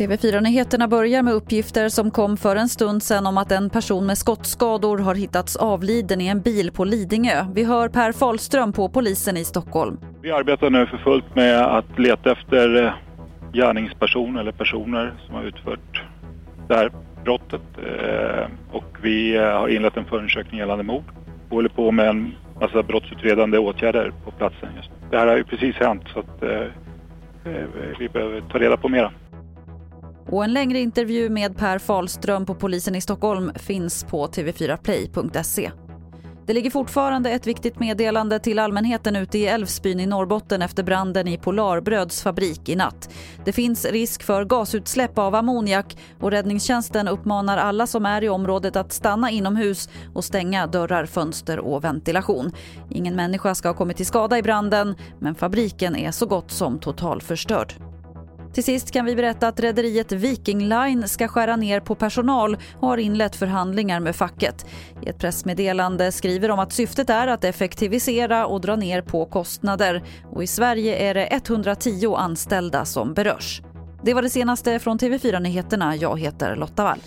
TV4-nyheterna börjar med uppgifter som kom för en stund sedan om att en person med skottskador har hittats avliden i en bil på Lidingö. Vi hör Per Fahlström på polisen i Stockholm. Vi arbetar nu för fullt med att leta efter eh, gärningsperson eller personer som har utfört det här brottet. Eh, och vi eh, har inlett en förundersökning gällande mord. Vi håller på med en massa brottsutredande åtgärder på platsen just nu. Det här har ju precis hänt så att vi behöver ta reda på mera. Och en längre intervju med Per Fahlström på polisen i Stockholm finns på tv4play.se. Det ligger fortfarande ett viktigt meddelande till allmänheten ute i Älvsbyn i Norrbotten efter branden i Polarbröds fabrik i natt. Det finns risk för gasutsläpp av ammoniak och räddningstjänsten uppmanar alla som är i området att stanna inomhus och stänga dörrar, fönster och ventilation. Ingen människa ska ha kommit till skada i branden men fabriken är så gott som totalförstörd. Till sist kan vi berätta att rederiet Viking Line ska skära ner på personal och har inlett förhandlingar med facket. I ett pressmeddelande skriver de att syftet är att effektivisera och dra ner på kostnader. Och I Sverige är det 110 anställda som berörs. Det var det senaste från TV4 Nyheterna. Jag heter Lotta Wall.